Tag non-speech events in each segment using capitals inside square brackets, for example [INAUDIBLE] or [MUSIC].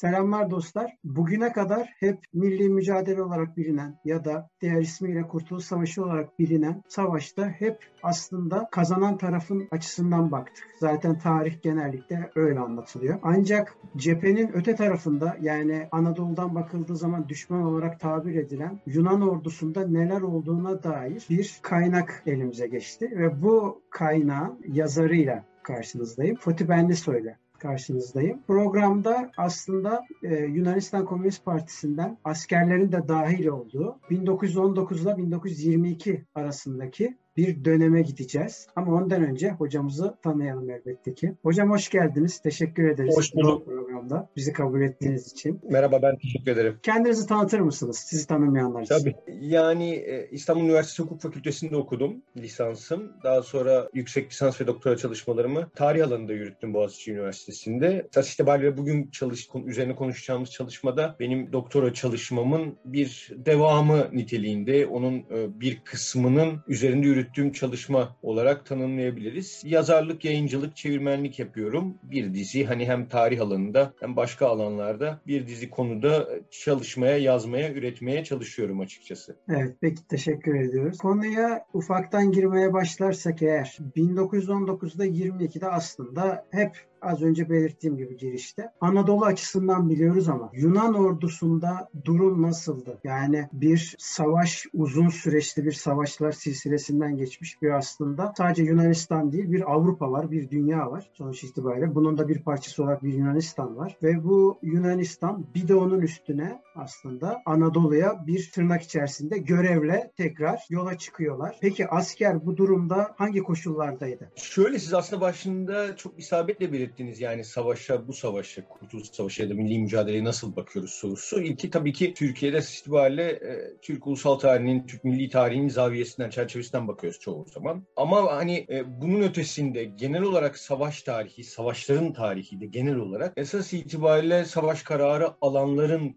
Selamlar dostlar. Bugüne kadar hep milli mücadele olarak bilinen ya da diğer ismiyle Kurtuluş Savaşı olarak bilinen savaşta hep aslında kazanan tarafın açısından baktık. Zaten tarih genellikle öyle anlatılıyor. Ancak cephenin öte tarafında yani Anadolu'dan bakıldığı zaman düşman olarak tabir edilen Yunan ordusunda neler olduğuna dair bir kaynak elimize geçti ve bu kaynağın yazarıyla karşınızdayım. Fatih Benlisoy'la karşınızdayım. Programda aslında e, Yunanistan Komünist Partisi'nden askerlerin de dahil olduğu 1919 ile 1922 arasındaki bir döneme gideceğiz. Ama ondan önce hocamızı tanıyalım elbette ki. Hocam hoş geldiniz. Teşekkür ederiz. Hoş bulduk. Programda bizi kabul ettiğiniz için. Merhaba ben teşekkür ederim. Kendinizi tanıtır mısınız? Sizi tanımayanlar için. Tabii. Yani e, İstanbul Üniversitesi Hukuk Fakültesi'nde okudum lisansım. Daha sonra yüksek lisans ve doktora çalışmalarımı tarih alanında yürüttüm Boğaziçi Üniversitesi'nde. Esas itibariyle bugün çalış, üzerine konuşacağımız çalışmada benim doktora çalışmamın bir devamı niteliğinde, onun e, bir kısmının üzerinde yürüttüğüm yürüttüğüm çalışma olarak tanımlayabiliriz. Yazarlık, yayıncılık, çevirmenlik yapıyorum. Bir dizi hani hem tarih alanında hem başka alanlarda bir dizi konuda çalışmaya, yazmaya, üretmeye çalışıyorum açıkçası. Evet, peki teşekkür ediyoruz. Konuya ufaktan girmeye başlarsak eğer 1919'da 22'de aslında hep az önce belirttiğim gibi girişte. Anadolu açısından biliyoruz ama Yunan ordusunda durum nasıldı? Yani bir savaş uzun süreçli bir savaşlar silsilesinden geçmiş bir aslında sadece Yunanistan değil bir Avrupa var, bir dünya var sonuç itibariyle. Bunun da bir parçası olarak bir Yunanistan var ve bu Yunanistan bir de onun üstüne aslında Anadolu'ya bir tırnak içerisinde görevle tekrar yola çıkıyorlar. Peki asker bu durumda hangi koşullardaydı? Şöyle siz aslında başında çok isabetle belirttiniz yani savaşa, bu savaşa, Kurtuluş Savaşı ya da milli mücadeleye nasıl bakıyoruz sorusu. İlki tabii ki Türkiye'de itibariyle e, Türk ulusal tarihinin, Türk milli tarihinin zaviyesinden, çerçevesinden bakıyoruz çoğu zaman. Ama hani e, bunun ötesinde genel olarak savaş tarihi, savaşların tarihi de genel olarak esas itibariyle savaş kararı alanların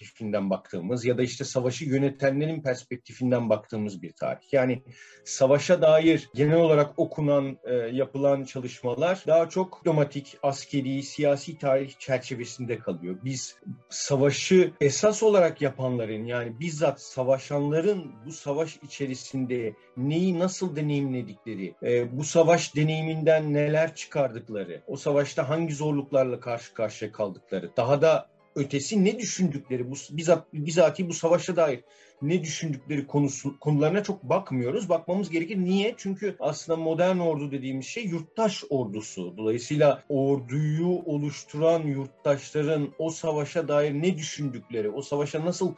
perspektifinden baktığımız ya da işte savaşı yönetenlerin perspektifinden baktığımız bir tarih. Yani savaşa dair genel olarak okunan, e, yapılan çalışmalar daha çok diplomatik askeri, siyasi tarih çerçevesinde kalıyor. Biz savaşı esas olarak yapanların yani bizzat savaşanların bu savaş içerisinde neyi nasıl deneyimledikleri, e, bu savaş deneyiminden neler çıkardıkları, o savaşta hangi zorluklarla karşı karşıya kaldıkları, daha da ötesi ne düşündükleri, bu bizatihi bu savaşa dair ne düşündükleri konusu, konularına çok bakmıyoruz. Bakmamız gerekir. Niye? Çünkü aslında modern ordu dediğimiz şey yurttaş ordusu. Dolayısıyla orduyu oluşturan yurttaşların o savaşa dair ne düşündükleri, o savaşa nasıl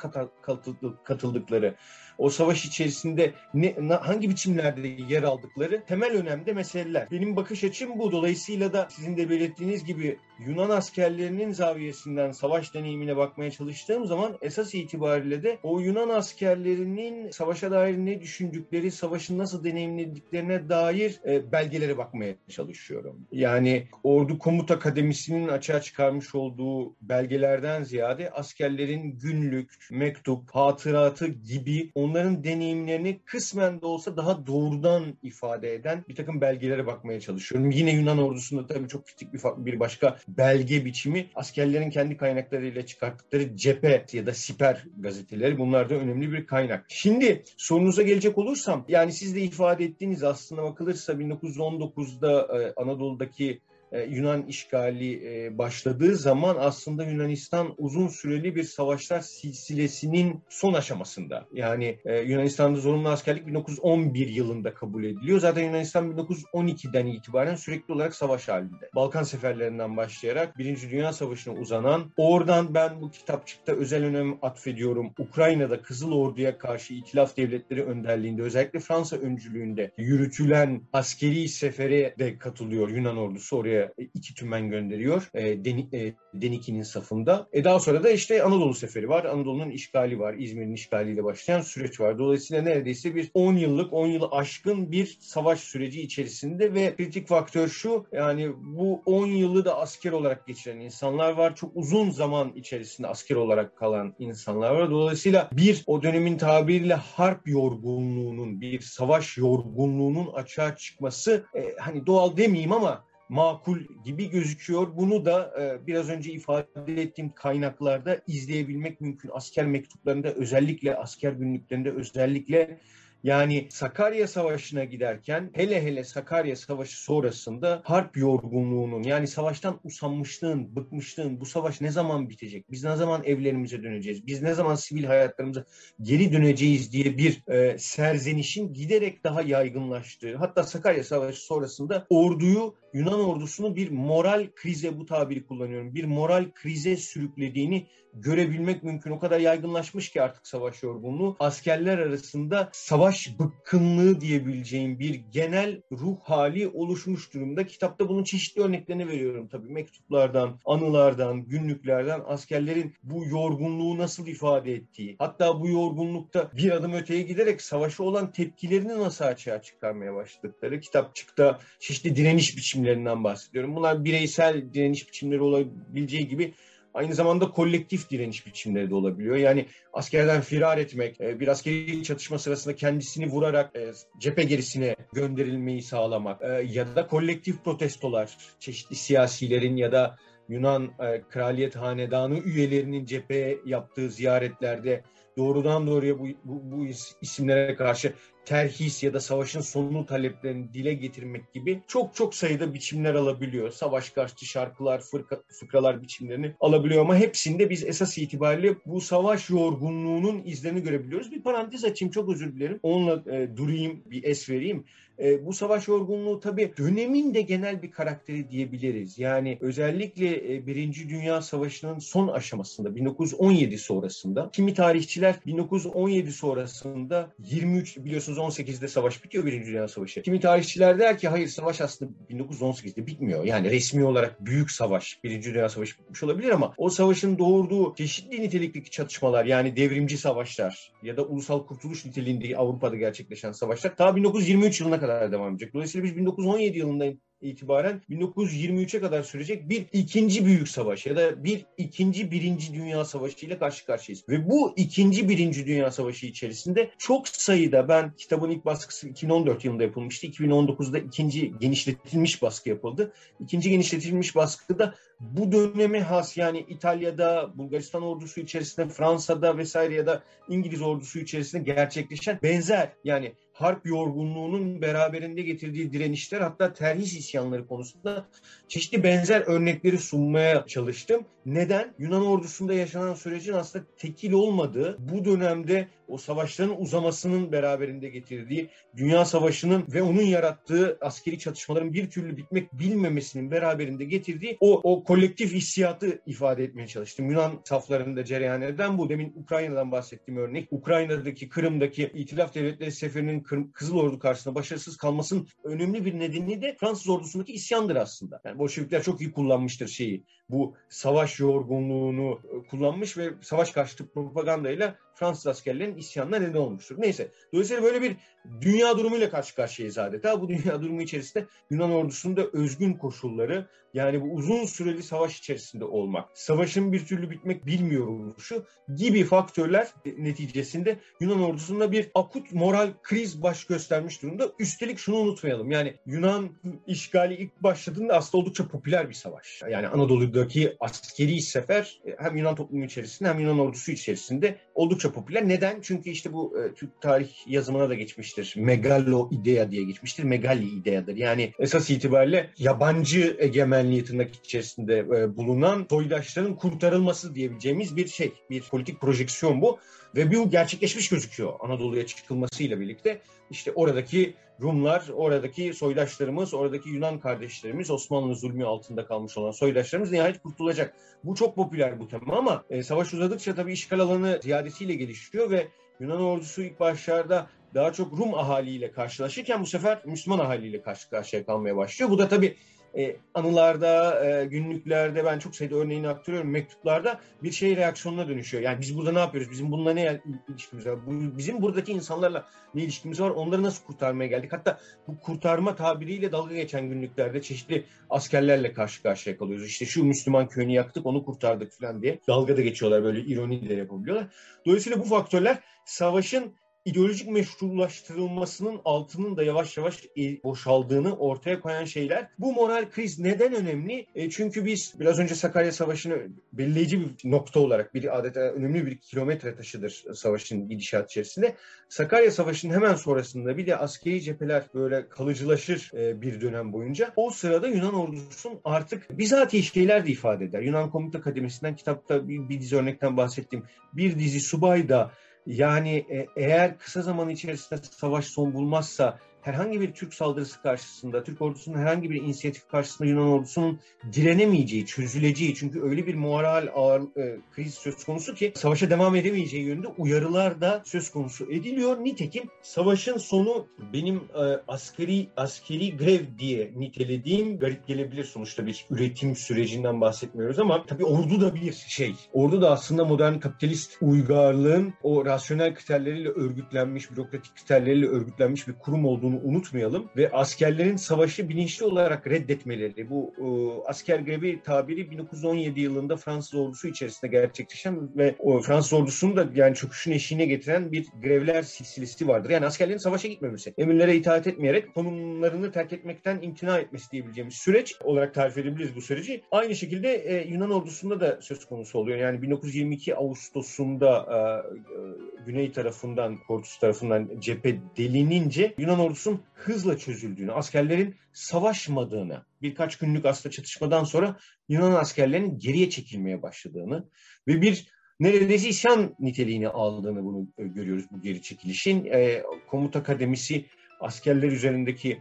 katıldıkları, o savaş içerisinde ne, hangi biçimlerde yer aldıkları temel önemli meseleler. Benim bakış açım bu. Dolayısıyla da sizin de belirttiğiniz gibi Yunan askerlerinin zaviyesinden savaş deneyimine bakmaya çalıştığım zaman esas itibariyle de o Yunan askerlerinin savaşa dair ne düşündükleri, savaşı nasıl deneyimlediklerine dair e, belgelere bakmaya çalışıyorum. Yani Ordu Komut Akademisi'nin açığa çıkarmış olduğu belgelerden ziyade askerlerin günlük, mektup, hatıratı gibi onların deneyimlerini kısmen de olsa daha doğrudan ifade eden bir takım belgelere bakmaya çalışıyorum. Yine Yunan ordusunda tabii çok küçük bir, bir başka belge biçimi askerlerin kendi kaynaklarıyla çıkarttıkları cephe ya da siper gazeteleri bunlar da önemli bir kaynak. Şimdi sorunuza gelecek olursam yani siz de ifade ettiğiniz aslında bakılırsa 1919'da e, Anadolu'daki Yunan işgali e, başladığı zaman aslında Yunanistan uzun süreli bir savaşlar silsilesinin son aşamasında. Yani e, Yunanistan'da zorunlu askerlik 1911 yılında kabul ediliyor. Zaten Yunanistan 1912'den itibaren sürekli olarak savaş halinde. Balkan seferlerinden başlayarak Birinci Dünya Savaşı'na uzanan, oradan ben bu kitapçıkta özel önem atfediyorum. Ukrayna'da Kızıl Ordu'ya karşı İtilaf Devletleri önderliğinde özellikle Fransa öncülüğünde yürütülen askeri sefere de katılıyor Yunan ordusu. Oraya iki tümen gönderiyor e, e, Deniki'nin safında. E daha sonra da işte Anadolu seferi var. Anadolu'nun işgali var. İzmir'in işgaliyle başlayan süreç var. Dolayısıyla neredeyse bir 10 yıllık, 10 yılı aşkın bir savaş süreci içerisinde ve kritik faktör şu yani bu 10 yılı da asker olarak geçiren insanlar var. Çok uzun zaman içerisinde asker olarak kalan insanlar var. Dolayısıyla bir o dönemin tabiriyle harp yorgunluğunun, bir savaş yorgunluğunun açığa çıkması e, hani doğal demeyeyim ama makul gibi gözüküyor. Bunu da e, biraz önce ifade ettiğim kaynaklarda izleyebilmek mümkün. Asker mektuplarında özellikle asker günlüklerinde özellikle yani Sakarya Savaşı'na giderken hele hele Sakarya Savaşı sonrasında harp yorgunluğunun yani savaştan usanmışlığın, bıkmışlığın bu savaş ne zaman bitecek? Biz ne zaman evlerimize döneceğiz? Biz ne zaman sivil hayatlarımıza geri döneceğiz diye bir e, serzenişin giderek daha yaygınlaştığı hatta Sakarya Savaşı sonrasında orduyu Yunan ordusunu bir moral krize bu tabiri kullanıyorum. Bir moral krize sürüklediğini görebilmek mümkün. O kadar yaygınlaşmış ki artık savaş yorgunluğu. Askerler arasında savaş bıkkınlığı diyebileceğim bir genel ruh hali oluşmuş durumda. Kitapta bunun çeşitli örneklerini veriyorum tabii. Mektuplardan, anılardan, günlüklerden askerlerin bu yorgunluğu nasıl ifade ettiği. Hatta bu yorgunlukta bir adım öteye giderek savaşa olan tepkilerini nasıl açığa çıkarmaya başladıkları. Kitapçıkta çeşitli direniş biçimlerinden bahsediyorum. Bunlar bireysel direniş biçimleri olabileceği gibi aynı zamanda kolektif direniş biçimleri de olabiliyor. Yani askerden firar etmek, e, bir askeri çatışma sırasında kendisini vurarak e, cephe gerisine gönderilmeyi sağlamak e, ya da kolektif protestolar, çeşitli siyasilerin ya da Yunan kraliyet hanedanı üyelerinin cepheye yaptığı ziyaretlerde doğrudan doğruya bu, bu, bu isimlere karşı terhis ya da savaşın sonunu taleplerini dile getirmek gibi çok çok sayıda biçimler alabiliyor. Savaş karşıtı şarkılar, fırka, fıkralar biçimlerini alabiliyor ama hepsinde biz esas itibariyle bu savaş yorgunluğunun izlerini görebiliyoruz. Bir parantez açayım çok özür dilerim. Onunla e, durayım, bir es vereyim. E, bu savaş yorgunluğu tabii dönemin de genel bir karakteri diyebiliriz. Yani özellikle e, Birinci Dünya Savaşı'nın son aşamasında 1917 sonrasında kimi tarihçiler 1917 sonrasında 23 biliyorsunuz 1918'de savaş bitiyor Birinci Dünya Savaşı. Kimi tarihçiler der ki hayır savaş aslında 1918'de bitmiyor. Yani resmi olarak büyük savaş, Birinci Dünya Savaşı bitmiş olabilir ama o savaşın doğurduğu çeşitli nitelikteki çatışmalar yani devrimci savaşlar ya da ulusal kurtuluş niteliğinde Avrupa'da gerçekleşen savaşlar ta 1923 yılına kadar devam edecek. Dolayısıyla biz 1917 yılında itibaren 1923'e kadar sürecek bir ikinci büyük savaş ya da bir ikinci birinci dünya savaşı ile karşı karşıyayız. Ve bu ikinci birinci dünya savaşı içerisinde çok sayıda ben kitabın ilk baskısı 2014 yılında yapılmıştı. 2019'da ikinci genişletilmiş baskı yapıldı. İkinci genişletilmiş baskıda bu döneme has yani İtalya'da, Bulgaristan ordusu içerisinde, Fransa'da vesaire ya da İngiliz ordusu içerisinde gerçekleşen benzer yani harp yorgunluğunun beraberinde getirdiği direnişler hatta terhis isyanları konusunda çeşitli benzer örnekleri sunmaya çalıştım. Neden? Yunan ordusunda yaşanan sürecin aslında tekil olmadığı, bu dönemde o savaşların uzamasının beraberinde getirdiği, Dünya Savaşı'nın ve onun yarattığı askeri çatışmaların bir türlü bitmek bilmemesinin beraberinde getirdiği o, o kolektif hissiyatı ifade etmeye çalıştım. Yunan saflarında cereyan eden bu. Demin Ukrayna'dan bahsettiğim örnek. Ukrayna'daki, Kırım'daki İtilaf Devletleri Seferi'nin Kızıl Ordu karşısında başarısız kalmasının önemli bir nedeni de Fransız ordusundaki isyandır aslında. Yani Bolşevikler çok iyi kullanmıştır şeyi. Bu savaş yorgunluğunu e, kullanmış ve savaş karşıtı propagandayla Fransız askerlerin isyanına neden olmuştur. Neyse. Dolayısıyla böyle bir dünya durumuyla karşı karşıyayız adeta. Bu [LAUGHS] dünya durumu içerisinde Yunan ordusunda özgün koşulları yani bu uzun süreli savaş içerisinde olmak, savaşın bir türlü bitmek bilmiyor oluşu gibi faktörler neticesinde Yunan ordusunda bir akut moral kriz baş göstermiş durumda. Üstelik şunu unutmayalım. Yani Yunan işgali ilk başladığında aslında oldukça popüler bir savaş. Yani Anadolu'daki askeri sefer hem Yunan toplumu içerisinde hem Yunan ordusu içerisinde oldukça popüler. Neden? Çünkü işte bu e, Türk tarih yazımına da geçmiştir. Megalo idea diye geçmiştir. Megali ideadır. Yani esas itibariyle yabancı egemenliği tırnak içerisinde e, bulunan soydaşların kurtarılması diyebileceğimiz bir şey. Bir politik projeksiyon bu. Ve bu gerçekleşmiş gözüküyor Anadolu'ya çıkılmasıyla birlikte. İşte oradaki Rumlar, oradaki soydaşlarımız, oradaki Yunan kardeşlerimiz, Osmanlı zulmü altında kalmış olan soydaşlarımız nihayet kurtulacak. Bu çok popüler bu tema ama e, savaş uzadıkça tabii işgal alanı ziyadesiyle gelişiyor ve Yunan ordusu ilk başlarda daha çok Rum ahaliyle karşılaşırken bu sefer Müslüman ahaliyle karşı karşıya kalmaya başlıyor. Bu da tabii e, anılarda, e, günlüklerde ben çok sayıda örneğini aktarıyorum. Mektuplarda bir şey reaksiyonuna dönüşüyor. Yani biz burada ne yapıyoruz? Bizim bununla ne ilişkimiz var? Bu, bizim buradaki insanlarla ne ilişkimiz var? Onları nasıl kurtarmaya geldik? Hatta bu kurtarma tabiriyle dalga geçen günlüklerde çeşitli askerlerle karşı karşıya kalıyoruz. İşte şu Müslüman köyünü yaktık, onu kurtardık falan diye. Dalga da geçiyorlar böyle ironi de yapabiliyorlar. Dolayısıyla bu faktörler savaşın ideolojik meşrulaştırılmasının altının da yavaş yavaş e, boşaldığını ortaya koyan şeyler. Bu moral kriz neden önemli? E, çünkü biz biraz önce Sakarya Savaşı'nı belirleyici bir nokta olarak bir adeta önemli bir kilometre taşıdır savaşın gidişat içerisinde. Sakarya Savaşı'nın hemen sonrasında bir de askeri cepheler böyle kalıcılaşır e, bir dönem boyunca. O sırada Yunan ordusunun artık bizatihi şeyler de ifade eder. Yunan Komuta Akademisi'nden kitapta bir, bir dizi örnekten bahsettiğim bir dizi subay da yani e, eğer kısa zaman içerisinde savaş son bulmazsa herhangi bir Türk saldırısı karşısında, Türk ordusunun herhangi bir inisiyatif karşısında Yunan ordusunun direnemeyeceği, çözüleceği çünkü öyle bir moral ağır, e, kriz söz konusu ki savaşa devam edemeyeceği yönünde uyarılar da söz konusu ediliyor. Nitekim savaşın sonu benim e, askeri askeri grev diye nitelediğim garip gelebilir sonuçta bir üretim sürecinden bahsetmiyoruz ama tabii ordu da bir şey. Ordu da aslında modern kapitalist uygarlığın o rasyonel kriterleriyle örgütlenmiş, bürokratik kriterleriyle örgütlenmiş bir kurum olduğunu olduğunu unutmayalım ve askerlerin savaşı bilinçli olarak reddetmeleri bu e, asker grevi tabiri 1917 yılında Fransız ordusu içerisinde gerçekleşen ve o Fransız ordusunu da yani çöküşün eşiğine getiren bir grevler silsilesi vardır. Yani askerlerin savaşa gitmemesi, emirlere itaat etmeyerek konumlarını terk etmekten imtina etmesi diyebileceğimiz süreç olarak tarif edebiliriz bu süreci. Aynı şekilde e, Yunan ordusunda da söz konusu oluyor. Yani 1922 Ağustos'unda e, e, güney tarafından, Kortus tarafından cephe delinince Yunan ordusu ordusunun hızla çözüldüğünü, askerlerin savaşmadığını, birkaç günlük aslında çatışmadan sonra Yunan askerlerinin geriye çekilmeye başladığını ve bir neredeyse isyan niteliğini aldığını bunu e, görüyoruz bu geri çekilişin. E, komuta kademisi askerler üzerindeki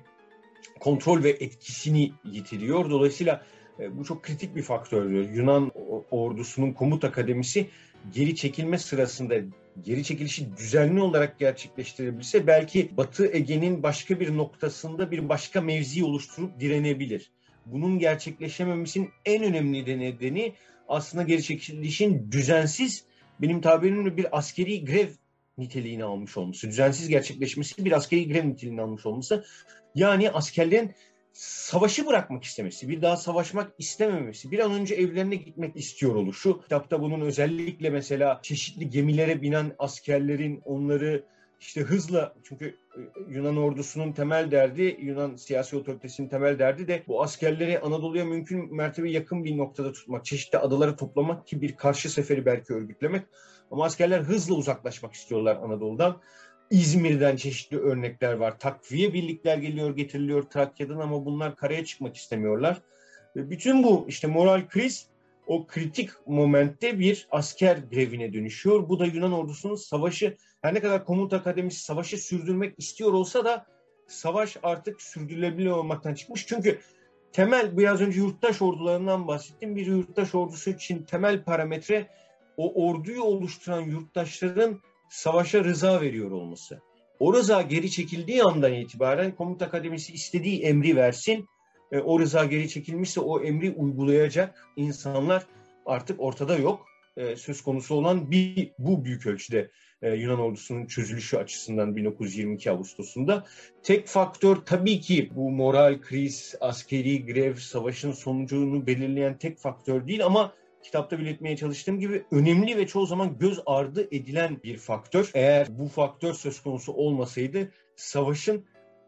kontrol ve etkisini yitiriyor. Dolayısıyla e, bu çok kritik bir faktördür. Yunan ordusunun komuta akademisi geri çekilme sırasında geri çekilişi düzenli olarak gerçekleştirebilse belki Batı Ege'nin başka bir noktasında bir başka mevzi oluşturup direnebilir. Bunun gerçekleşememesinin en önemli nedeni aslında geri çekilişin düzensiz benim tabirimle bir askeri grev niteliğini almış olması, düzensiz gerçekleşmesi bir askeri grev niteliğini almış olması. Yani askerlerin savaşı bırakmak istemesi, bir daha savaşmak istememesi, bir an önce evlerine gitmek istiyor oluşu. Kitapta bunun özellikle mesela çeşitli gemilere binen askerlerin onları işte hızla çünkü e, Yunan ordusunun temel derdi, Yunan siyasi otoritesinin temel derdi de bu askerleri Anadolu'ya mümkün mertebe yakın bir noktada tutmak, çeşitli adaları toplamak ki bir karşı seferi belki örgütlemek. Ama askerler hızla uzaklaşmak istiyorlar Anadolu'dan. İzmir'den çeşitli örnekler var. Takviye birlikler geliyor, getiriliyor Trakya'dan ama bunlar karaya çıkmak istemiyorlar. Bütün bu işte moral kriz o kritik momentte bir asker grevine dönüşüyor. Bu da Yunan ordusunun savaşı her ne kadar komuta akademisi savaşı sürdürmek istiyor olsa da savaş artık sürdürülebilir olmaktan çıkmış. Çünkü temel biraz önce yurttaş ordularından bahsettim. Bir yurttaş ordusu için temel parametre o orduyu oluşturan yurttaşların savaşa rıza veriyor olması. O rıza geri çekildiği andan itibaren komuta akademisi istediği emri versin. E, o rıza geri çekilmişse o emri uygulayacak insanlar artık ortada yok. E, söz konusu olan bir bu büyük ölçüde e, Yunan ordusunun çözülüşü açısından 1922 Ağustos'unda. Tek faktör tabii ki bu moral kriz, askeri grev, savaşın sonucunu belirleyen tek faktör değil ama kitapta belirtmeye çalıştığım gibi önemli ve çoğu zaman göz ardı edilen bir faktör. Eğer bu faktör söz konusu olmasaydı savaşın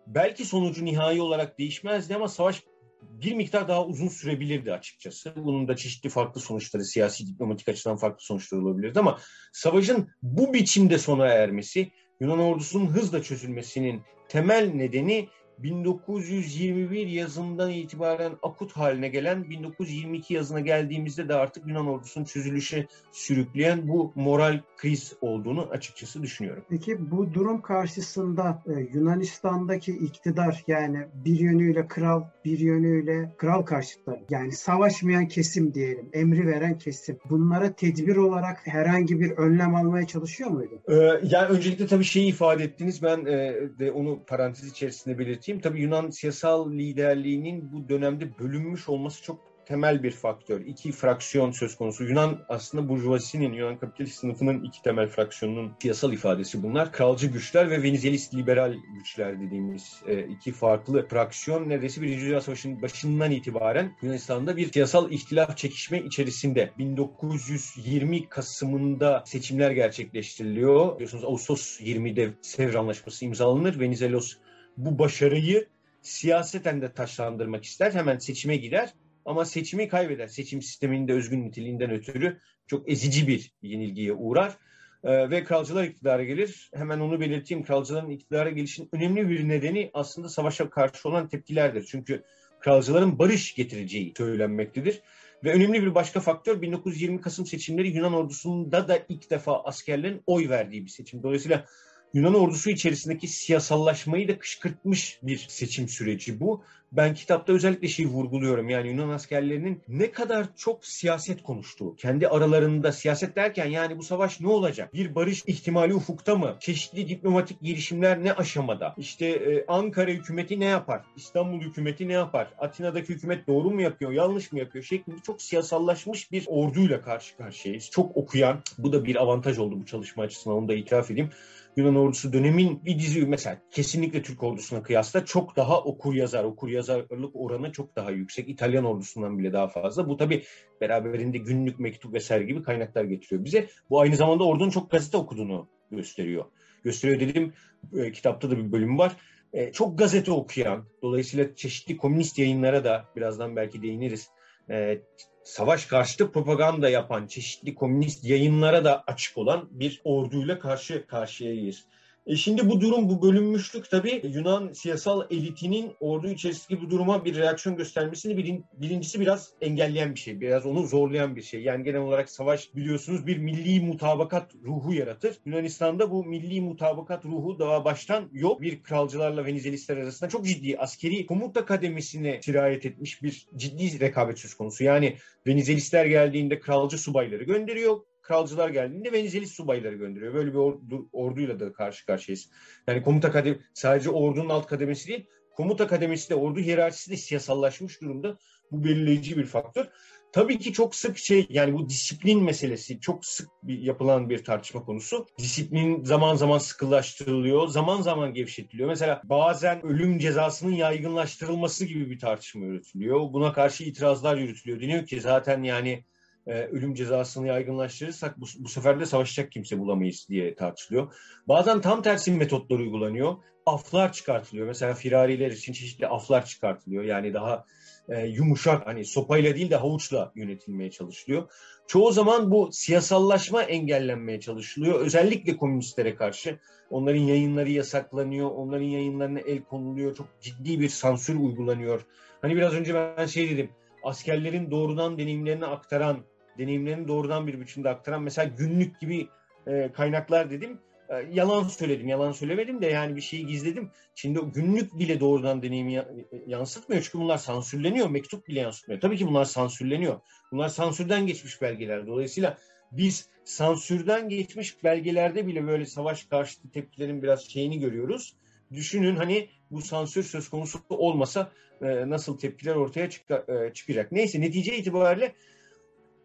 belki sonucu nihai olarak değişmezdi ama savaş bir miktar daha uzun sürebilirdi açıkçası. Bunun da çeşitli farklı sonuçları, siyasi diplomatik açıdan farklı sonuçları olabilirdi ama savaşın bu biçimde sona ermesi, Yunan ordusunun hızla çözülmesinin temel nedeni 1921 yazından itibaren akut haline gelen 1922 yazına geldiğimizde de artık Yunan ordusunun çözülüşe sürükleyen bu moral kriz olduğunu açıkçası düşünüyorum. Peki bu durum karşısında e, Yunanistan'daki iktidar yani bir yönüyle kral bir yönüyle kral karşıtları yani savaşmayan kesim diyelim emri veren kesim bunlara tedbir olarak herhangi bir önlem almaya çalışıyor muydu? Ee, yani öncelikle tabii şeyi ifade ettiniz ben e, de onu parantez içerisinde belirteyim belirteyim. Tabii Yunan siyasal liderliğinin bu dönemde bölünmüş olması çok temel bir faktör. İki fraksiyon söz konusu. Yunan aslında burjuvazisinin, Yunan kapitalist sınıfının iki temel fraksiyonunun siyasal ifadesi bunlar. Kralcı güçler ve Venizelist liberal güçler dediğimiz e, iki farklı fraksiyon neredeyse Birinci Dünya Savaşı'nın başından itibaren Yunanistan'da bir siyasal ihtilaf çekişme içerisinde 1920 Kasım'ında seçimler gerçekleştiriliyor. Biliyorsunuz Ağustos 20'de Sevr Anlaşması imzalanır. Venizelos bu başarıyı siyaseten de taşlandırmak ister. Hemen seçime gider ama seçimi kaybeder. Seçim sisteminin de özgün niteliğinden ötürü çok ezici bir yenilgiye uğrar. Ee, ve kralcılar iktidara gelir. Hemen onu belirteyim. Kralcıların iktidara gelişinin önemli bir nedeni aslında savaşa karşı olan tepkilerdir. Çünkü kralcıların barış getireceği söylenmektedir. Ve önemli bir başka faktör 1920 Kasım seçimleri Yunan ordusunda da ilk defa askerlerin oy verdiği bir seçim. Dolayısıyla Yunan ordusu içerisindeki siyasallaşmayı da kışkırtmış bir seçim süreci bu. Ben kitapta özellikle şeyi vurguluyorum. Yani Yunan askerlerinin ne kadar çok siyaset konuştuğu. Kendi aralarında siyaset derken yani bu savaş ne olacak? Bir barış ihtimali ufukta mı? Çeşitli diplomatik girişimler ne aşamada? İşte e, Ankara hükümeti ne yapar? İstanbul hükümeti ne yapar? Atina'daki hükümet doğru mu yapıyor? Yanlış mı yapıyor? Şeklinde çok siyasallaşmış bir orduyla karşı karşıyayız. Çok okuyan. Bu da bir avantaj oldu bu çalışma açısından onu da itiraf edeyim. Yunan ordusu dönemin bir dizi mesela kesinlikle Türk ordusuna kıyasla çok daha okur yazar, okur yazarlık oranı çok daha yüksek. İtalyan ordusundan bile daha fazla. Bu tabi beraberinde günlük mektup vesaire gibi kaynaklar getiriyor bize. Bu aynı zamanda ordunun çok gazete okuduğunu gösteriyor. Gösteriyor dedim e, kitapta da bir bölüm var. E, çok gazete okuyan, dolayısıyla çeşitli komünist yayınlara da birazdan belki değiniriz. E, savaş karşıtı propaganda yapan çeşitli komünist yayınlara da açık olan bir orduyla karşı karşıyayız. E şimdi bu durum, bu bölünmüşlük tabii Yunan siyasal elitinin ordu içerisindeki bu duruma bir reaksiyon göstermesini birin, birincisi biraz engelleyen bir şey. Biraz onu zorlayan bir şey. Yani genel olarak savaş biliyorsunuz bir milli mutabakat ruhu yaratır. Yunanistan'da bu milli mutabakat ruhu daha baştan yok. Bir kralcılarla Venizelistler arasında çok ciddi askeri komuta kademisine sirayet etmiş bir ciddi rekabet söz konusu. Yani Venizelistler geldiğinde kralcı subayları gönderiyor kralcılar geldiğinde Venizelis subayları gönderiyor. Böyle bir ordu, orduyla da karşı karşıyayız. Yani komuta kademi sadece ordunun alt kademesi değil, komuta kademesi de ordu hiyerarşisi de siyasallaşmış durumda. Bu belirleyici bir faktör. Tabii ki çok sık şey yani bu disiplin meselesi çok sık bir, yapılan bir tartışma konusu. Disiplin zaman zaman sıkılaştırılıyor, zaman zaman gevşetiliyor. Mesela bazen ölüm cezasının yaygınlaştırılması gibi bir tartışma yürütülüyor. Buna karşı itirazlar yürütülüyor. Deniyor ki zaten yani e, ölüm cezasını yaygınlaştırırsak bu, bu sefer de savaşacak kimse bulamayız diye tartışılıyor. Bazen tam tersi metotlar uygulanıyor. Aflar çıkartılıyor. Mesela firariler için çeşitli aflar çıkartılıyor. Yani daha e, yumuşak hani sopayla değil de havuçla yönetilmeye çalışılıyor. Çoğu zaman bu siyasallaşma engellenmeye çalışılıyor. Özellikle komünistlere karşı. Onların yayınları yasaklanıyor. Onların yayınlarına el konuluyor. Çok ciddi bir sansür uygulanıyor. Hani biraz önce ben şey dedim. Askerlerin doğrudan deneyimlerini aktaran deneyimlerini doğrudan bir biçimde aktaran mesela günlük gibi e, kaynaklar dedim. E, yalan söyledim, yalan söylemedim de yani bir şeyi gizledim. Şimdi günlük bile doğrudan deneyimi yansıtmıyor çünkü bunlar sansürleniyor, mektup bile yansıtmıyor. Tabii ki bunlar sansürleniyor. Bunlar sansürden geçmiş belgeler. Dolayısıyla biz sansürden geçmiş belgelerde bile böyle savaş karşıtı tepkilerin biraz şeyini görüyoruz. Düşünün hani bu sansür söz konusu olmasa e, nasıl tepkiler ortaya çık e, çıkacak. Neyse netice itibariyle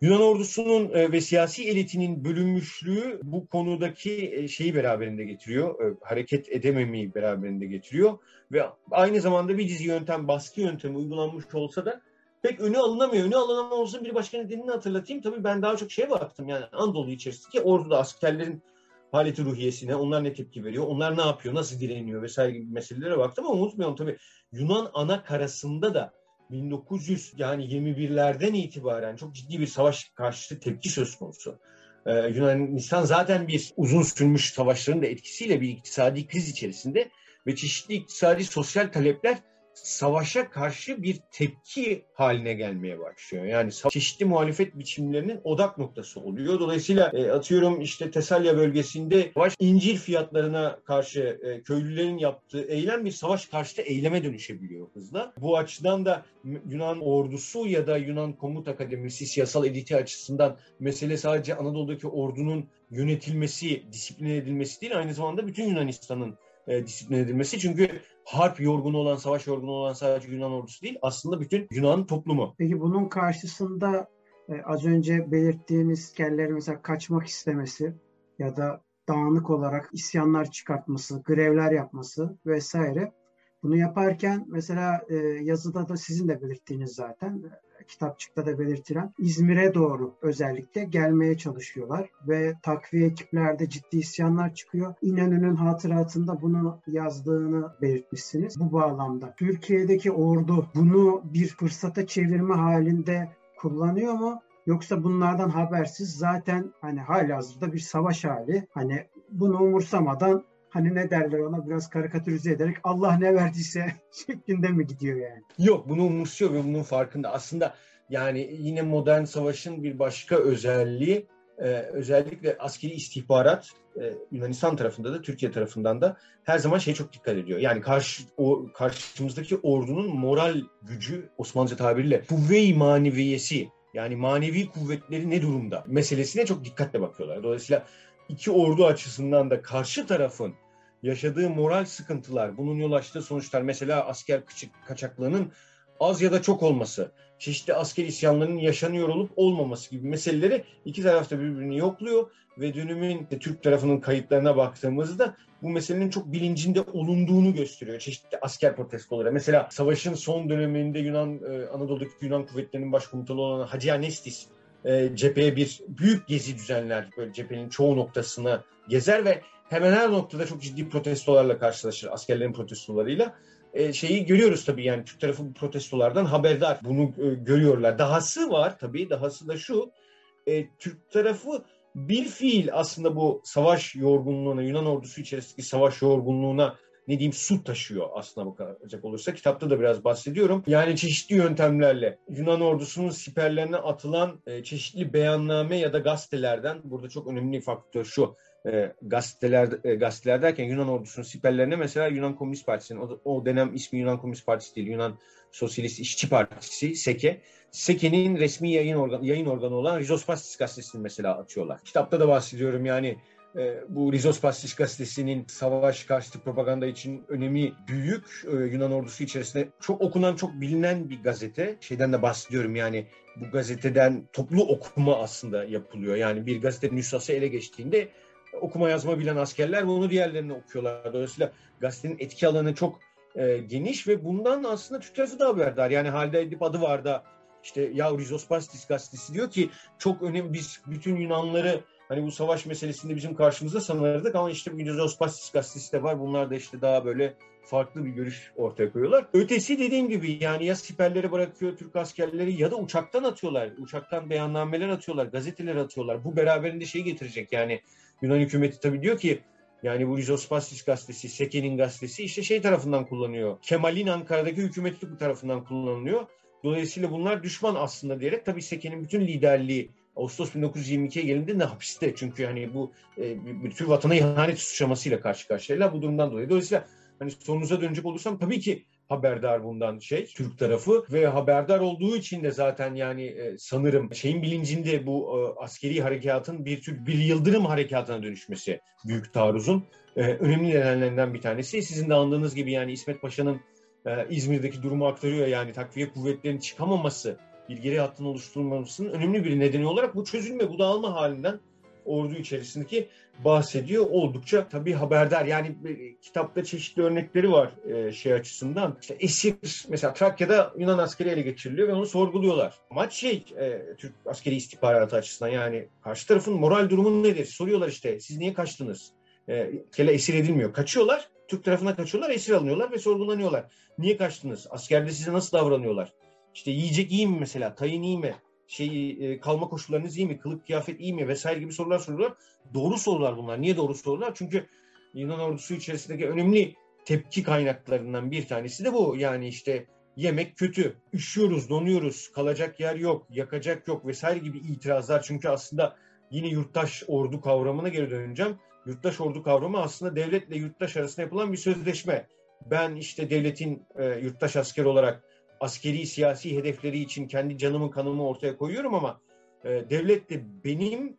Yunan ordusunun e, ve siyasi elitinin bölünmüşlüğü bu konudaki e, şeyi beraberinde getiriyor. E, hareket edememeyi beraberinde getiriyor. Ve aynı zamanda bir dizi yöntem, baskı yöntemi uygulanmış olsa da pek önü alınamıyor. Önü alınamamasının bir başka nedenini hatırlatayım. Tabii ben daha çok şeye baktım yani Anadolu içerisindeki orduda askerlerin haleti ruhiyesine, onlar ne tepki veriyor, onlar ne yapıyor, nasıl direniyor vesaire gibi meselelere baktım ama unutmayalım tabii Yunan ana karasında da 1900 yani 21'lerden itibaren çok ciddi bir savaş karşıtı tepki söz konusu. Ee, Yunanistan zaten bir uzun sürmüş savaşların da etkisiyle bir iktisadi kriz içerisinde ve çeşitli iktisadi sosyal talepler savaşa karşı bir tepki haline gelmeye başlıyor. Yani çeşitli muhalefet biçimlerinin odak noktası oluyor. Dolayısıyla e, atıyorum işte Tesalya bölgesinde savaş incir fiyatlarına karşı e, köylülerin yaptığı eylem bir savaş karşıtı eyleme dönüşebiliyor hızla. Bu açıdan da Yunan ordusu ya da Yunan Komut Akademisi siyasal editi açısından mesele sadece Anadolu'daki ordunun yönetilmesi, disipline edilmesi değil aynı zamanda bütün Yunanistan'ın e, disiplin edilmesi. Çünkü harp yorgunu olan, savaş yorgunu olan sadece Yunan ordusu değil, aslında bütün Yunan toplumu. Peki bunun karşısında e, az önce belirttiğiniz kellerin mesela kaçmak istemesi ya da dağınık olarak isyanlar çıkartması, grevler yapması vesaire. Bunu yaparken mesela e, yazıda da sizin de belirttiğiniz zaten kitapçıkta da belirtilen İzmir'e doğru özellikle gelmeye çalışıyorlar ve takviye ekiplerde ciddi isyanlar çıkıyor. İnönü'nün hatıratında bunu yazdığını belirtmişsiniz. Bu bağlamda Türkiye'deki ordu bunu bir fırsata çevirme halinde kullanıyor mu? Yoksa bunlardan habersiz zaten hani hali hazırda bir savaş hali. Hani bunu umursamadan hani ne derler ona biraz karikatürize ederek Allah ne verdiyse [LAUGHS] şeklinde mi gidiyor yani? Yok bunu umursuyor ve bunun farkında. Aslında yani yine modern savaşın bir başka özelliği e, özellikle askeri istihbarat e, Yunanistan tarafında da Türkiye tarafından da her zaman şey çok dikkat ediyor. Yani karşı o karşımızdaki ordunun moral gücü Osmanlıca tabiriyle kuvve-i maneviyesi yani manevi kuvvetleri ne durumda meselesine çok dikkatle bakıyorlar. Dolayısıyla iki ordu açısından da karşı tarafın yaşadığı moral sıkıntılar, bunun yol açtığı sonuçlar mesela asker kaçaklığının az ya da çok olması, çeşitli asker isyanlarının yaşanıyor olup olmaması gibi meseleleri iki tarafta birbirini yokluyor ve dönümün Türk tarafının kayıtlarına baktığımızda bu meselenin çok bilincinde olunduğunu gösteriyor çeşitli asker protestoları. Mesela savaşın son döneminde Yunan e, Anadolu'daki Yunan kuvvetlerinin başkomutanı olan Hacı Anestis e, cepheye bir büyük gezi düzenler. Böyle cephenin çoğu noktasına gezer ve hemen her noktada çok ciddi protestolarla karşılaşır askerlerin protestolarıyla. E, şeyi görüyoruz tabii yani Türk tarafı bu protestolardan haberdar. Bunu e, görüyorlar. Dahası var tabii. Dahası da şu. E, Türk tarafı bir fiil aslında bu savaş yorgunluğuna, Yunan ordusu içerisindeki savaş yorgunluğuna ne diyeyim su taşıyor aslına bakacak olursa. Kitapta da biraz bahsediyorum. Yani çeşitli yöntemlerle Yunan ordusunun siperlerine atılan e, çeşitli beyanname ya da gazetelerden burada çok önemli faktör şu e, gazeteler e, gazeteler derken Yunan ordusunun siperlerine mesela Yunan Komünist Partisi'nin o, o dönem ismi Yunan Komünist Partisi değil Yunan Sosyalist İşçi Partisi SEKE SEKE'nin resmi yayın organı, yayın organı olan Rizospasis gazetesini mesela açıyorlar. Kitapta da bahsediyorum yani e, bu Rizospasis gazetesinin savaş karşıtı propaganda için önemi büyük. E, Yunan ordusu içerisinde çok okunan, çok bilinen bir gazete. Şeyden de bahsediyorum yani bu gazeteden toplu okuma aslında yapılıyor. Yani bir gazetenin nüshası ele geçtiğinde okuma yazma bilen askerler bunu diğerlerine okuyorlar. Dolayısıyla gazetenin etki alanı çok e, geniş ve bundan aslında Türk tarafı da haberdar. Yani Halide Edip adı var da işte ya Rizospasis gazetesi diyor ki çok önemli biz bütün Yunanları hani bu savaş meselesinde bizim karşımızda sanırdık ama işte bu Rizospasis gazetesi de var. Bunlar da işte daha böyle farklı bir görüş ortaya koyuyorlar. Ötesi dediğim gibi yani ya siperleri bırakıyor Türk askerleri ya da uçaktan atıyorlar. Uçaktan beyannameler atıyorlar, gazeteler atıyorlar. Bu beraberinde şey getirecek yani Yunan hükümeti tabii diyor ki yani bu Rizospasis gazetesi, Seke'nin gazetesi işte şey tarafından kullanıyor. Kemal'in Ankara'daki hükümeti tarafından kullanılıyor. Dolayısıyla bunlar düşman aslında diyerek tabii Seke'nin bütün liderliği Ağustos 1922'ye gelindi ne hapiste. Çünkü hani bu e, bir tür vatana ihanet suçlamasıyla karşı karşıyayla bu durumdan dolayı. Dolayısıyla hani sorunuza dönecek olursam tabii ki haberdar bundan şey Türk tarafı ve haberdar olduğu için de zaten yani e, sanırım şeyin bilincinde bu e, askeri harekatın bir tür bir yıldırım harekatına dönüşmesi büyük taarruzun e, önemli nedenlerinden bir tanesi. Sizin de anladığınız gibi yani İsmet Paşa'nın e, İzmir'deki durumu aktarıyor yani takviye kuvvetlerinin çıkamaması bir geri hattın oluşturulmasının önemli bir nedeni olarak bu çözülme, bu dağılma halinden ordu içerisindeki bahsediyor. Oldukça tabii haberdar. Yani e, kitapta çeşitli örnekleri var e, şey açısından. İşte esir mesela Trakya'da Yunan askeri ele geçiriliyor ve onu sorguluyorlar. Amaç şey e, Türk askeri istihbaratı açısından yani karşı tarafın moral durumu nedir? Soruyorlar işte siz niye kaçtınız? E, kele esir edilmiyor. Kaçıyorlar. Türk tarafına kaçıyorlar, esir alınıyorlar ve sorgulanıyorlar. Niye kaçtınız? Askerde size nasıl davranıyorlar? İşte yiyecek iyi mi mesela? Tayin iyi mi? Şey, e, kalma koşullarınız iyi mi? Kılık kıyafet iyi mi? Vesaire gibi sorular soruyorlar. Doğru sorular bunlar. Niye doğru sorular? Çünkü Yunan ordusu içerisindeki önemli tepki kaynaklarından bir tanesi de bu. Yani işte yemek kötü, üşüyoruz, donuyoruz, kalacak yer yok, yakacak yok vesaire gibi itirazlar. Çünkü aslında yine yurttaş ordu kavramına geri döneceğim. Yurttaş ordu kavramı aslında devletle yurttaş arasında yapılan bir sözleşme. Ben işte devletin e, yurttaş asker olarak askeri siyasi hedefleri için kendi canımı kanımı ortaya koyuyorum ama e, devlet de benim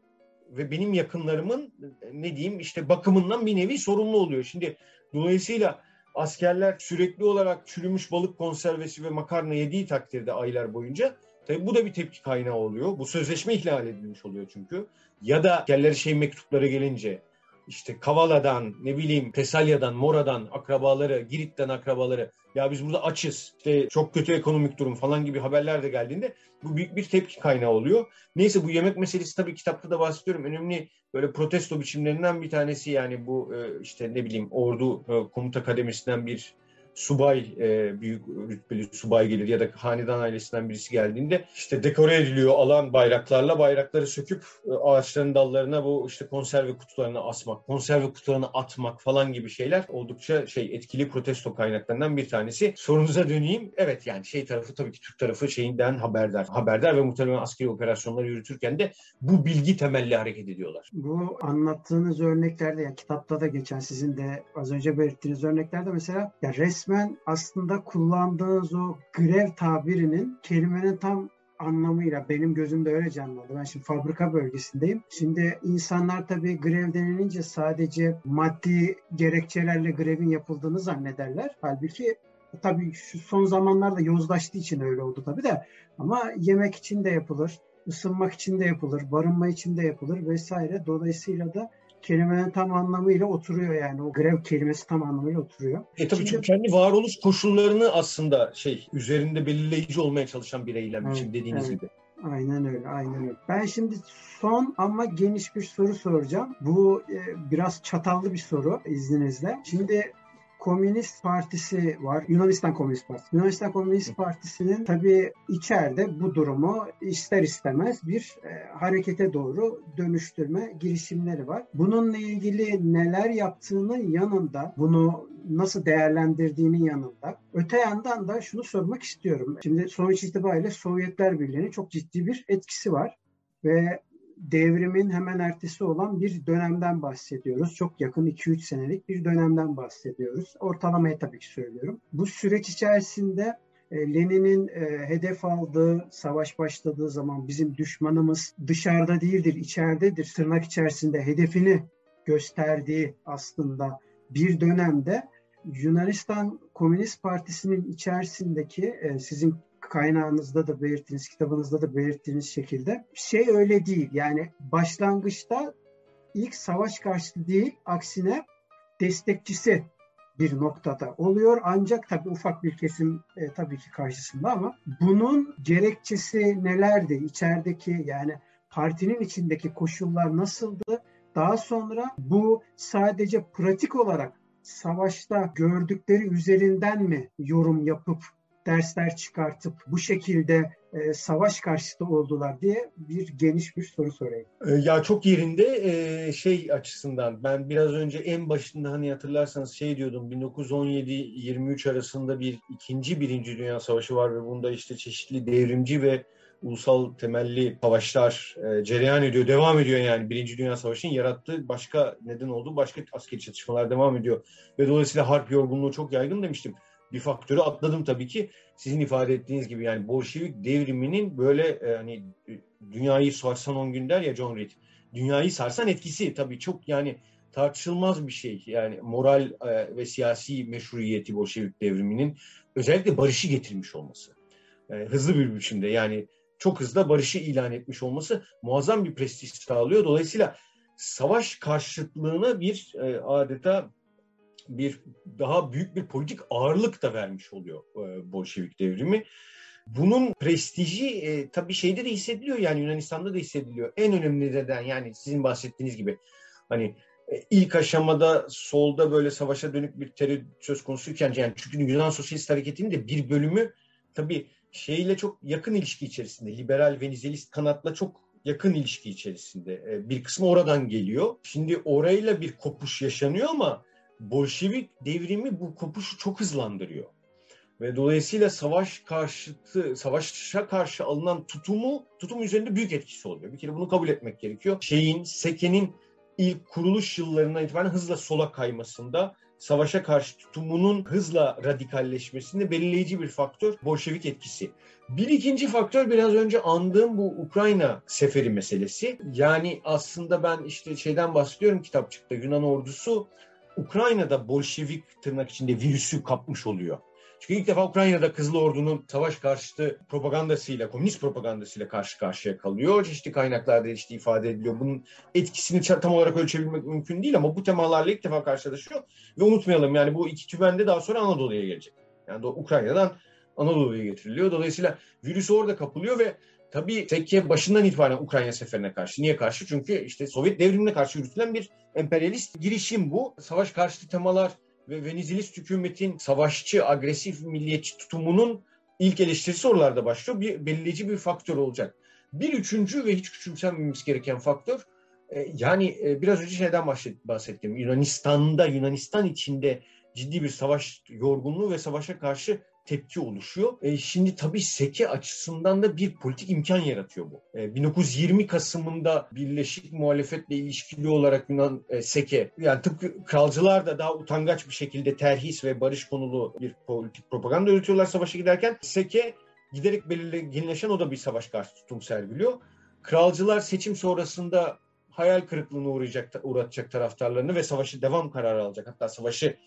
ve benim yakınlarımın ne diyeyim işte bakımından bir nevi sorumlu oluyor. Şimdi dolayısıyla askerler sürekli olarak çürümüş balık konservesi ve makarna yediği takdirde aylar boyunca tabii bu da bir tepki kaynağı oluyor. Bu sözleşme ihlal edilmiş oluyor çünkü. Ya da askerlere şey mektupları gelince işte Kavala'dan, ne bileyim Tesalya'dan, Mora'dan akrabaları, Girit'ten akrabaları ya biz burada açız, işte çok kötü ekonomik durum falan gibi haberler de geldiğinde bu büyük bir tepki kaynağı oluyor. Neyse bu yemek meselesi tabii kitapta da bahsediyorum. Önemli böyle protesto biçimlerinden bir tanesi yani bu e, işte ne bileyim ordu e, komuta kademesinden bir subay e, büyük rütbeli subay gelir ya da hanedan ailesinden birisi geldiğinde işte dekore ediliyor alan bayraklarla bayrakları söküp e, ağaçların dallarına bu işte konserve kutularını asmak, konserve kutularını atmak falan gibi şeyler oldukça şey etkili protesto kaynaklarından bir tanesi. Sorunuza döneyim. Evet yani şey tarafı tabii ki Türk tarafı şeyinden haberdar. Haberdar ve muhtemelen askeri operasyonları yürütürken de bu bilgi temelli hareket ediyorlar. Bu anlattığınız örneklerde ya kitapta da geçen sizin de az önce belirttiğiniz örneklerde mesela ya resmen resmen aslında kullandığınız o grev tabirinin kelimenin tam anlamıyla benim gözümde öyle canlandı. Ben şimdi fabrika bölgesindeyim. Şimdi insanlar tabii grev denilince sadece maddi gerekçelerle grevin yapıldığını zannederler. Halbuki tabii şu son zamanlarda yozlaştığı için öyle oldu tabii de. Ama yemek için de yapılır, ısınmak için de yapılır, barınma için de yapılır vesaire. Dolayısıyla da kelimenin tam anlamıyla oturuyor yani. O grev kelimesi tam anlamıyla oturuyor. E tabii çünkü kendi varoluş koşullarını aslında şey üzerinde belirleyici olmaya çalışan bir eylem evet, için dediğiniz evet. gibi. Aynen öyle, aynen öyle. Ben şimdi son ama geniş bir soru soracağım. Bu e, biraz çatallı bir soru izninizle. Şimdi Komünist Partisi var. Yunanistan Komünist Partisi. Yunanistan Komünist Partisi'nin tabii içeride bu durumu ister istemez bir e, harekete doğru dönüştürme girişimleri var. Bununla ilgili neler yaptığının yanında bunu nasıl değerlendirdiğinin yanında öte yandan da şunu sormak istiyorum. Şimdi sonuç itibariyle Sovyetler Birliği'nin çok ciddi bir etkisi var ve devrimin hemen ertesi olan bir dönemden bahsediyoruz. Çok yakın 2-3 senelik bir dönemden bahsediyoruz. Ortalamayı tabii ki söylüyorum. Bu süreç içerisinde e, Lenin'in e, hedef aldığı, savaş başladığı zaman bizim düşmanımız dışarıda değildir, içeridedir. Tırnak içerisinde hedefini gösterdiği aslında bir dönemde Yunanistan Komünist Partisi'nin içerisindeki e, sizin kaynağınızda da belirttiğiniz, kitabınızda da belirttiğiniz şekilde şey öyle değil. Yani başlangıçta ilk savaş karşıtı değil, aksine destekçisi bir noktada oluyor. Ancak tabii ufak bir kesim e, tabii ki karşısında ama bunun gerekçesi nelerdi? İçerideki yani partinin içindeki koşullar nasıldı? Daha sonra bu sadece pratik olarak savaşta gördükleri üzerinden mi yorum yapıp dersler çıkartıp bu şekilde e, savaş karşıtı oldular diye bir geniş bir soru sorayım. E, ya çok yerinde e, şey açısından ben biraz önce en başında hani hatırlarsanız şey diyordum 1917-23 arasında bir ikinci birinci dünya savaşı var ve bunda işte çeşitli devrimci ve ulusal temelli savaşlar e, cereyan ediyor, devam ediyor yani. Birinci Dünya Savaşı'nın yarattığı başka neden olduğu başka askeri çatışmalar devam ediyor. Ve dolayısıyla harp yorgunluğu çok yaygın demiştim bir faktörü atladım tabii ki. Sizin ifade ettiğiniz gibi yani Bolşevik devriminin böyle e, hani dünyayı sarsan 10 gün der ya John Reed. Dünyayı sarsan etkisi tabii çok yani tartışılmaz bir şey. Yani moral e, ve siyasi meşruiyeti Bolşevik devriminin özellikle barışı getirmiş olması. E, hızlı bir biçimde yani çok hızlı barışı ilan etmiş olması muazzam bir prestij sağlıyor. Dolayısıyla savaş karşıtlığına bir e, adeta bir daha büyük bir politik ağırlık da vermiş oluyor e, Bolşevik devrimi. Bunun prestiji e, tabii şeyde de hissediliyor yani Yunanistan'da da hissediliyor. En önemli neden yani sizin bahsettiğiniz gibi hani e, ilk aşamada solda böyle savaşa dönük bir terör söz konusuyken yani çünkü Yunan Sosyalist Hareketi'nin de bir bölümü tabii şeyle çok yakın ilişki içerisinde. Liberal Venizelist kanatla çok yakın ilişki içerisinde. E, bir kısmı oradan geliyor. Şimdi orayla bir kopuş yaşanıyor ama Bolşevik devrimi bu kopuşu çok hızlandırıyor. Ve dolayısıyla savaş karşıtı, savaşa karşı alınan tutumu, tutum üzerinde büyük etkisi oluyor. Bir kere bunu kabul etmek gerekiyor. Şeyin, Seke'nin ilk kuruluş yıllarından itibaren hızla sola kaymasında savaşa karşı tutumunun hızla radikalleşmesinde belirleyici bir faktör Bolşevik etkisi. Bir ikinci faktör biraz önce andığım bu Ukrayna seferi meselesi. Yani aslında ben işte şeyden bahsediyorum kitapçıkta Yunan ordusu Ukrayna'da Bolşevik tırnak içinde virüsü kapmış oluyor. Çünkü ilk defa Ukrayna'da Kızıl Ordu'nun savaş karşıtı propagandasıyla, komünist propagandasıyla karşı karşıya kalıyor. Çeşitli kaynaklarda işte ifade ediliyor. Bunun etkisini tam olarak ölçebilmek mümkün değil ama bu temalarla ilk defa karşılaşıyor. Ve unutmayalım yani bu iki tübende daha sonra Anadolu'ya gelecek. Yani Ukrayna'dan Anadolu'ya getiriliyor. Dolayısıyla virüs orada kapılıyor ve Tabii tekke başından itibaren Ukrayna seferine karşı. Niye karşı? Çünkü işte Sovyet devrimine karşı yürütülen bir emperyalist girişim bu. Savaş karşıtı temalar ve Venizilist hükümetin savaşçı, agresif, milliyetçi tutumunun ilk eleştirisi oralarda başlıyor. Bir belirleyici bir faktör olacak. Bir üçüncü ve hiç küçümsenmemiz gereken faktör e, yani e, biraz önce şeyden bahsettim. Yunanistan'da, Yunanistan içinde ciddi bir savaş yorgunluğu ve savaşa karşı tepki oluşuyor. E, şimdi tabii Seke açısından da bir politik imkan yaratıyor bu. E, 1920 Kasım'ında Birleşik Muhalefetle ilişkili olarak Yunan e, Seke yani tıpkı kralcılar da daha utangaç bir şekilde terhis ve barış konulu bir politik propaganda üretiyorlar savaşa giderken. Seke giderek belirginleşen o da bir savaş karşı tutum sergiliyor. Kralcılar seçim sonrasında hayal kırıklığına uğrayacak, uğratacak taraftarlarını ve savaşı devam kararı alacak. Hatta savaşı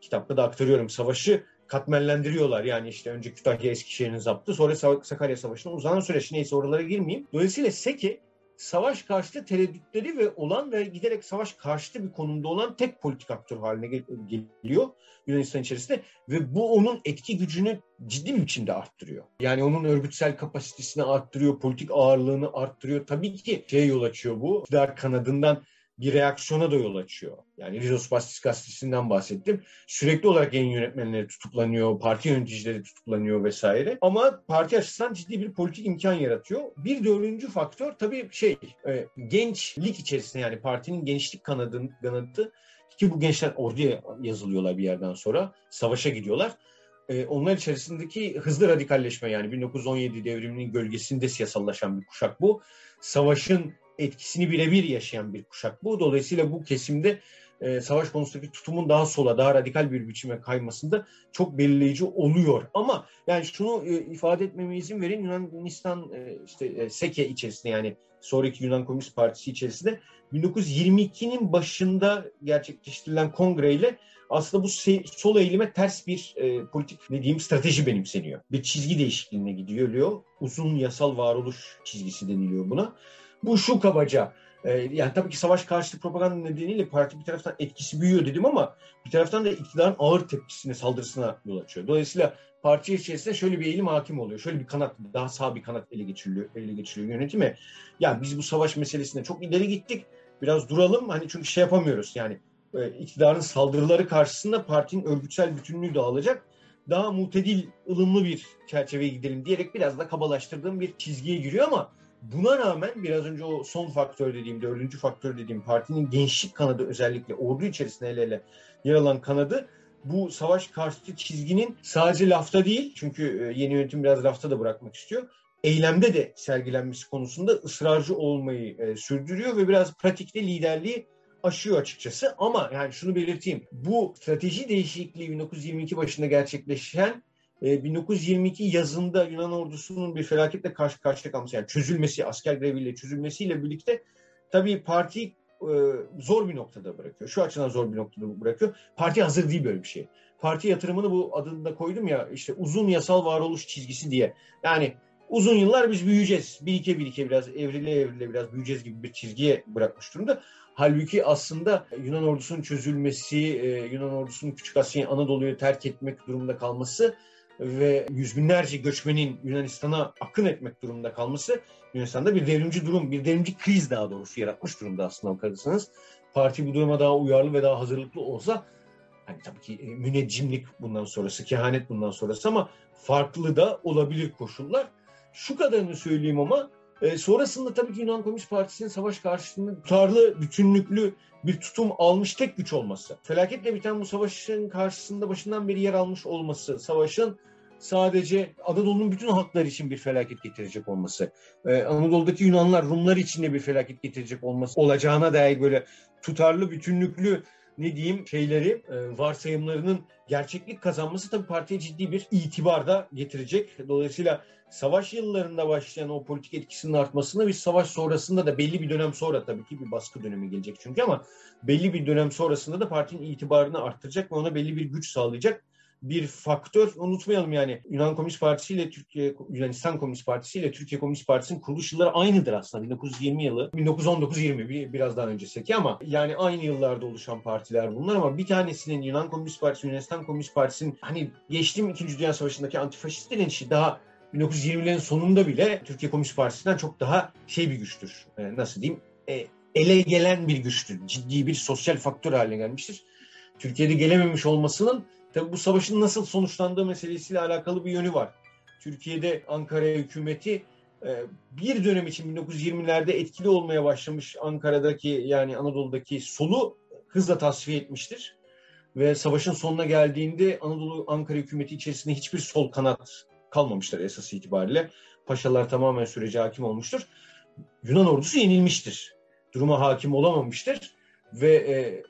kitapta da aktarıyorum. Savaşı katmerlendiriyorlar. Yani işte önce Kütahya Eskişehir'in zaptı sonra Sakarya Savaşı'nın uzanan süreç neyse oralara girmeyeyim. Dolayısıyla Seke savaş karşıtı tereddütleri ve olan ve giderek savaş karşıtı bir konumda olan tek politik aktör haline geliyor Yunanistan içerisinde ve bu onun etki gücünü ciddi biçimde arttırıyor. Yani onun örgütsel kapasitesini arttırıyor, politik ağırlığını arttırıyor. Tabii ki şeye yol açıyor bu. İktidar kanadından bir reaksiyona da yol açıyor. Yani Rizospasis gazetesinden bahsettim. Sürekli olarak yayın yönetmenleri tutuklanıyor, parti yöneticileri tutuklanıyor vesaire. Ama parti açısından ciddi bir politik imkan yaratıyor. Bir dördüncü faktör tabii şey e, gençlik içerisinde yani partinin gençlik kanadın, kanadı ki bu gençler orduya yazılıyorlar bir yerden sonra. Savaşa gidiyorlar. E, onlar içerisindeki hızlı radikalleşme yani 1917 devriminin gölgesinde siyasallaşan bir kuşak bu. Savaşın etkisini birebir yaşayan bir kuşak bu. Dolayısıyla bu kesimde e, savaş konusundaki tutumun daha sola, daha radikal bir biçime kaymasında çok belirleyici oluyor. Ama yani şunu e, ifade etmeme izin verin Yunanistan e, işte e, Seke içerisinde yani sonraki Yunan Komünist Partisi içerisinde 1922'nin başında gerçekleştirilen kongreyle aslında bu sol eğilime ters bir e, politik ne diyeyim strateji benimseniyor. Bir çizgi değişikliğine gidiyor. Uzun yasal varoluş çizgisi deniliyor buna. Bu şu kabaca. E, yani tabii ki savaş karşıtı propaganda nedeniyle parti bir taraftan etkisi büyüyor dedim ama bir taraftan da iktidarın ağır tepkisine, saldırısına yol açıyor. Dolayısıyla parti içerisinde şöyle bir eğilim hakim oluyor. Şöyle bir kanat, daha sağ bir kanat ele geçiriliyor, ele geçiriliyor yönetime. Yani biz bu savaş meselesinde çok ileri gittik. Biraz duralım. Hani çünkü şey yapamıyoruz. Yani e, iktidarın saldırıları karşısında partinin örgütsel bütünlüğü dağılacak. Daha mutedil, ılımlı bir çerçeveye gidelim diyerek biraz da kabalaştırdığım bir çizgiye giriyor ama Buna rağmen biraz önce o son faktör dediğim, dördüncü faktör dediğim partinin gençlik kanadı özellikle ordu içerisinde ele ele yer alan kanadı bu savaş karşıtı çizginin sadece lafta değil çünkü e, yeni yönetim biraz lafta da bırakmak istiyor. Eylemde de sergilenmesi konusunda ısrarcı olmayı e, sürdürüyor ve biraz pratikte liderliği aşıyor açıkçası. Ama yani şunu belirteyim. Bu strateji değişikliği 1922 başında gerçekleşen 1922 ee, yazında Yunan ordusunun bir felaketle karşı karşıya kalması yani çözülmesi, asker greviyle çözülmesiyle birlikte tabii parti e, zor bir noktada bırakıyor. Şu açıdan zor bir noktada bırakıyor. Parti hazır değil böyle bir şey. Parti yatırımını bu adını da koydum ya işte uzun yasal varoluş çizgisi diye. Yani uzun yıllar biz büyüyeceğiz. Birike birike biraz evrile evrile biraz büyüyeceğiz gibi bir çizgiye bırakmış durumda. Halbuki aslında Yunan ordusunun çözülmesi, e, Yunan ordusunun Küçük Asya'yı Anadolu'yu terk etmek durumunda kalması ve yüz binlerce göçmenin Yunanistan'a akın etmek durumunda kalması Yunanistan'da bir devrimci durum, bir devrimci kriz daha doğrusu yaratmış durumda aslında bakarsanız. Parti bu duruma daha uyarlı ve daha hazırlıklı olsa hani tabii ki e, müneccimlik bundan sonrası, kehanet bundan sonrası ama farklı da olabilir koşullar. Şu kadarını söyleyeyim ama e, sonrasında tabii ki Yunan Komünist Partisi'nin savaş karşısında tutarlı, bütünlüklü bir tutum almış tek güç olması. Felaketle biten bu savaşın karşısında başından beri yer almış olması, savaşın sadece Anadolu'nun bütün halkları için bir felaket getirecek olması, ee, Anadolu'daki Yunanlar, Rumlar için de bir felaket getirecek olması olacağına dair böyle tutarlı, bütünlüklü ne diyeyim şeyleri, e, varsayımlarının gerçeklik kazanması tabii partiye ciddi bir itibar da getirecek. Dolayısıyla savaş yıllarında başlayan o politik etkisinin artmasını bir savaş sonrasında da belli bir dönem sonra tabii ki bir baskı dönemi gelecek çünkü ama belli bir dönem sonrasında da partinin itibarını arttıracak ve ona belli bir güç sağlayacak bir faktör. Unutmayalım yani Yunan Komünist Partisi ile Türkiye Yunanistan Komünist Partisi ile Türkiye Komünist Partisi'nin kuruluş yılları aynıdır aslında. 1920 yılı, 1919-20 bir, biraz daha öncesindeki ama yani aynı yıllarda oluşan partiler bunlar ama bir tanesinin Yunan Komünist Partisi, Yunanistan Komünist Partisi'nin hani geçtiğim 2. Dünya Savaşı'ndaki antifaşist direnişi daha 1920'lerin sonunda bile Türkiye Komünist Partisi'nden çok daha şey bir güçtür. E, nasıl diyeyim? E, ele gelen bir güçtür. Ciddi bir sosyal faktör haline gelmiştir. Türkiye'de gelememiş olmasının Tabi bu savaşın nasıl sonuçlandığı meselesiyle alakalı bir yönü var. Türkiye'de Ankara hükümeti e, bir dönem için 1920'lerde etkili olmaya başlamış Ankara'daki yani Anadolu'daki solu hızla tasfiye etmiştir. Ve savaşın sonuna geldiğinde Anadolu Ankara hükümeti içerisinde hiçbir sol kanat kalmamıştır esas itibariyle. Paşalar tamamen sürece hakim olmuştur. Yunan ordusu yenilmiştir. Duruma hakim olamamıştır ve e, e,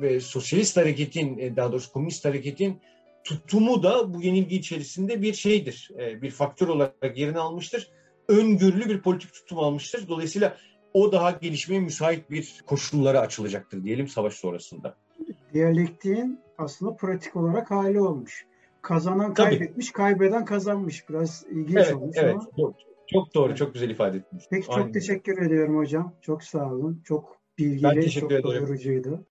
ve sosyalist hareketin e, daha doğrusu komünist hareketin tutumu da bu yenilgi içerisinde bir şeydir. E, bir faktör olarak yerini almıştır. Öngörülü bir politik tutum almıştır. Dolayısıyla o daha gelişmeye müsait bir koşullara açılacaktır diyelim savaş sonrasında. Diyalektiğin aslında pratik olarak hali olmuş. Kazanan Tabii. kaybetmiş, kaybeden kazanmış. Biraz ilginç evet, olmuş evet, ama. Çok, çok doğru, çok güzel ifade ettiniz. Peki çok Aynen. teşekkür ediyorum hocam. Çok sağ olun. Çok bilgili, çok doyurucuydu.